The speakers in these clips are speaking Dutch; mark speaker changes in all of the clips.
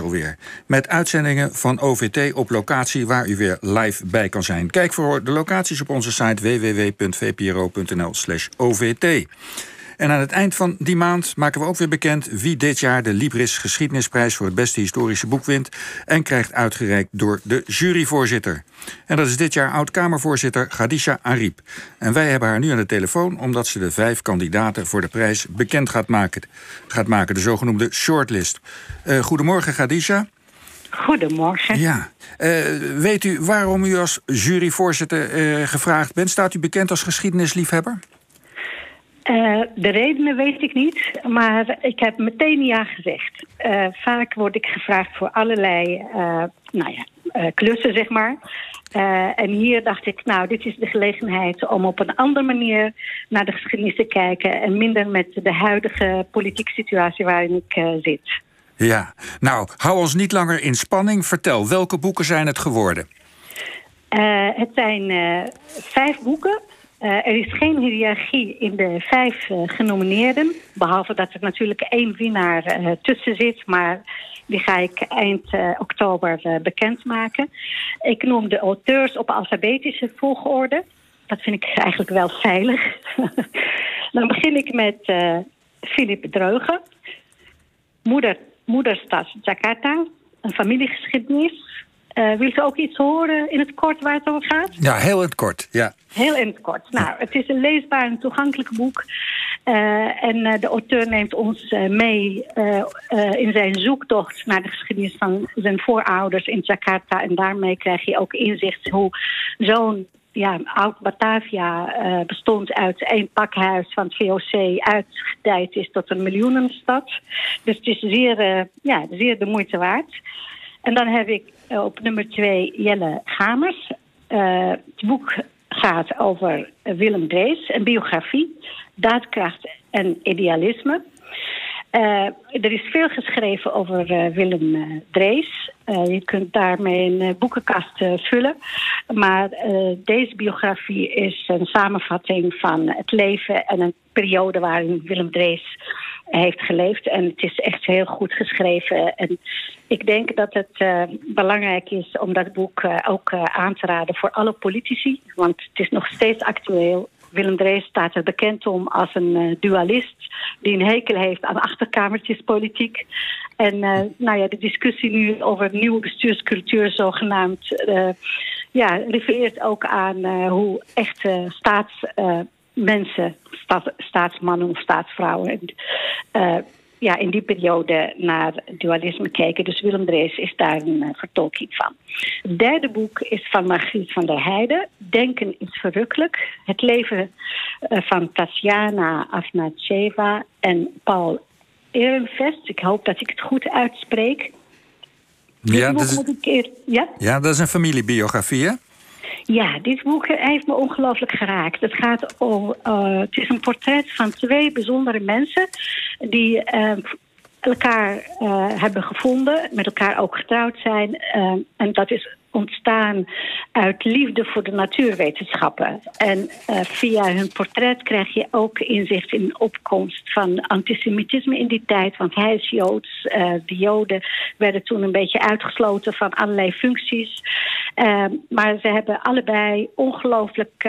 Speaker 1: alweer. Met uitzendingen van OVT op locatie waar u weer live bij kan zijn. Kijk voor de locaties op onze site www.vpro.nl/ovt. En aan het eind van die maand maken we ook weer bekend wie dit jaar de Libris Geschiedenisprijs voor het beste historische boek wint en krijgt uitgereikt door de juryvoorzitter. En dat is dit jaar oud-Kamervoorzitter Khadija Ariep. En wij hebben haar nu aan de telefoon omdat ze de vijf kandidaten voor de prijs bekend gaat maken. Gaat maken de zogenoemde shortlist. Uh, goedemorgen, Khadija.
Speaker 2: Goedemorgen.
Speaker 1: Ja. Uh, weet u waarom u als juryvoorzitter uh, gevraagd bent? Staat u bekend als geschiedenisliefhebber?
Speaker 2: Uh, de redenen weet ik niet, maar ik heb meteen ja gezegd. Uh, vaak word ik gevraagd voor allerlei uh, nou ja, klussen, zeg maar. en hier dacht ik, nou, dit is de gelegenheid om op een andere manier naar de geschiedenis te kijken... en minder met de huidige politieke situatie waarin ik zit.
Speaker 1: Ja, nou, hou ons niet langer in spanning. Vertel, welke boeken zijn het geworden?
Speaker 2: het zijn vijf boeken uh, er is geen hiërarchie in de vijf uh, genomineerden. Behalve dat er natuurlijk één winnaar uh, tussen zit. Maar die ga ik eind oktober bekendmaken. Ik noem de auteurs op alfabetische volgorde. Dat vind ik eigenlijk wel veilig. Dan begin ik met Philip Dreugen. Moeder, moederstad Jakarta. Een familiegeschiedenis. Wil ze ook iets horen in het kort waar het over gaat?
Speaker 1: Ja, heel in het kort. Ja.
Speaker 2: Heel in het kort. Nou, het is een leesbaar en toegankelijk boek. Uh, en uh, de auteur neemt ons mee in zijn zoektocht naar de geschiedenis van zijn voorouders in Jakarta. En daarmee krijg je ook inzicht hoe zo'n ja, oud Batavia uh, bestond uit één pakhuis van het VOC uitgedijd is tot een miljoenenstad. Dus het is zeer, uh, ja, zeer de moeite waard. En dan heb ik eh, op nummer twee Jelle Gamers. Het boek gaat over Willem Drees, een biografie, daadkracht en idealisme. Uh, er is veel geschreven over uh, Willem Drees. je kunt daarmee een boekenkast vullen. Maar deze biografie is een samenvatting van het leven en een periode waarin Willem Drees heeft geleefd. En het is echt heel goed geschreven. En ik denk dat het uh, belangrijk is om dat boek uh, ook uh, aan te raden voor alle politici. Want het is nog steeds actueel. Willem Drees staat er bekend om als een dualist die een hekel heeft aan achterkamertjespolitiek. En nou ja, de discussie nu over nieuwe bestuurscultuur zogenaamd ja, refereert ook aan hoe echte staats mensen, staat, staatsmannen of staatsvrouwen, uh, ja, in die periode naar dualisme kijken. Dus Willem Drees is daar een uh, vertolking van. Het derde boek is van Margriet van der Heijden. Denken is verrukkelijk. Het leven uh, van Tatjana Afnacheva en Paul Ehrenfest. Ik hoop dat ik het goed uitspreek.
Speaker 1: Ja, dat is, ja? ja, dat is een familiebiografie, hè?
Speaker 2: Ja, dit boek heeft me ongelooflijk geraakt. Het gaat om, uh, het is een portret van twee bijzondere mensen die uh, elkaar uh, hebben gevonden, met elkaar ook getrouwd zijn. en dat is ontstaan uit liefde voor de natuurwetenschappen. En uh, via hun portret krijg je ook inzicht in de opkomst van antisemitisme in die tijd. Want hij is Joods. Uh, de Joden werden toen een beetje uitgesloten van allerlei functies. Uh, maar ze hebben allebei ongelooflijk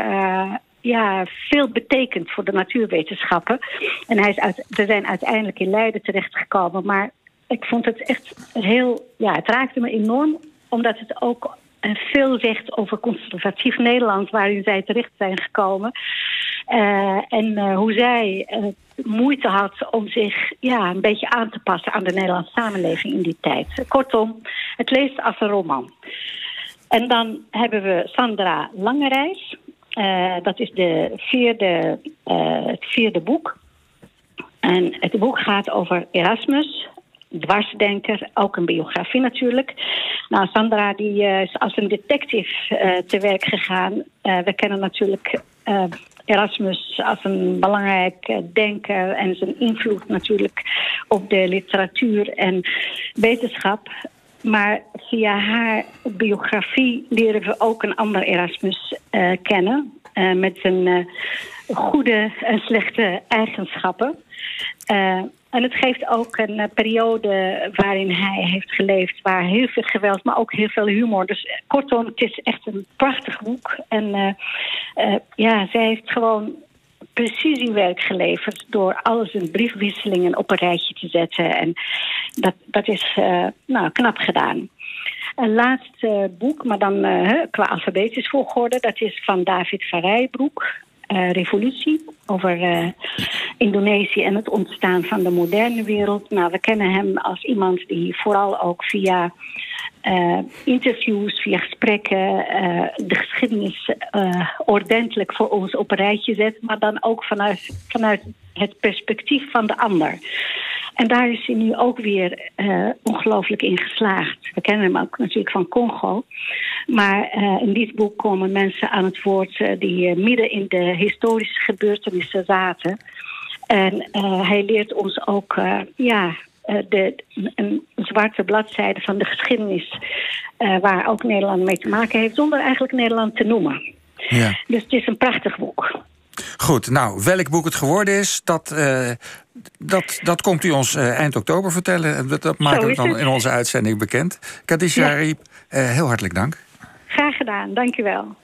Speaker 2: ja, veel betekend voor de natuurwetenschappen. En hij is uit, zijn uiteindelijk in Leiden terechtgekomen. Maar ik vond het echt heel. Ja, het raakte me enorm omdat het ook veel zegt over conservatief Nederland, waarin zij terecht zijn gekomen. Uh, en uh, hoe zij moeite had om zich ja, een beetje aan te passen aan de Nederlandse samenleving in die tijd. Kortom, het leest als een roman. En dan hebben we Sandra Langerijs. dat is de vierde, het vierde boek. En het boek gaat over Erasmus, dwarsdenker, ook een biografie natuurlijk. Nou, Sandra die, uh, is als een detective uh, te werk gegaan. Uh, we kennen natuurlijk Erasmus als een belangrijk denker en zijn invloed natuurlijk op de literatuur en wetenschap. Maar via haar biografie leren we ook een ander Erasmus kennen. met zijn goede en slechte eigenschappen. En het geeft ook een uh, periode waarin hij heeft geleefd, waar heel veel geweld, maar ook heel veel humor. Dus uh, kortom, het is echt een prachtig boek. En uh, ja, zij heeft gewoon precisiewerk geleverd door alles in briefwisselingen op een rijtje te zetten. En dat, dat is nou, knap gedaan. Een laatste boek, maar dan qua alfabetisch volgorde, dat is van David Varijbroek. Revolutie over Indonesië en het ontstaan van de moderne wereld. Nou, we kennen hem als iemand die vooral ook via uh, interviews, via gesprekken de geschiedenis ordentelijk voor ons op een rijtje zet, maar dan ook vanuit, vanuit het perspectief van de ander. En daar is hij nu ook weer ongelooflijk in geslaagd. We kennen hem ook natuurlijk van Congo. Maar in dit boek komen mensen aan het woord die midden in de historische gebeurtenissen zaten. En hij leert ons ook ja, de, een zwarte bladzijde van de geschiedenis... waar ook Nederland mee te maken heeft, zonder eigenlijk Nederland te noemen. Ja. Dus het is een prachtig boek.
Speaker 1: Goed, nou, welk boek het geworden is, dat, uh, dat, dat komt u ons uh, eind oktober vertellen. Dat, dat maken we dan in onze uitzending bekend. Kadisha ja. Riep, uh, heel hartelijk dank.
Speaker 2: Graag gedaan, dank u wel.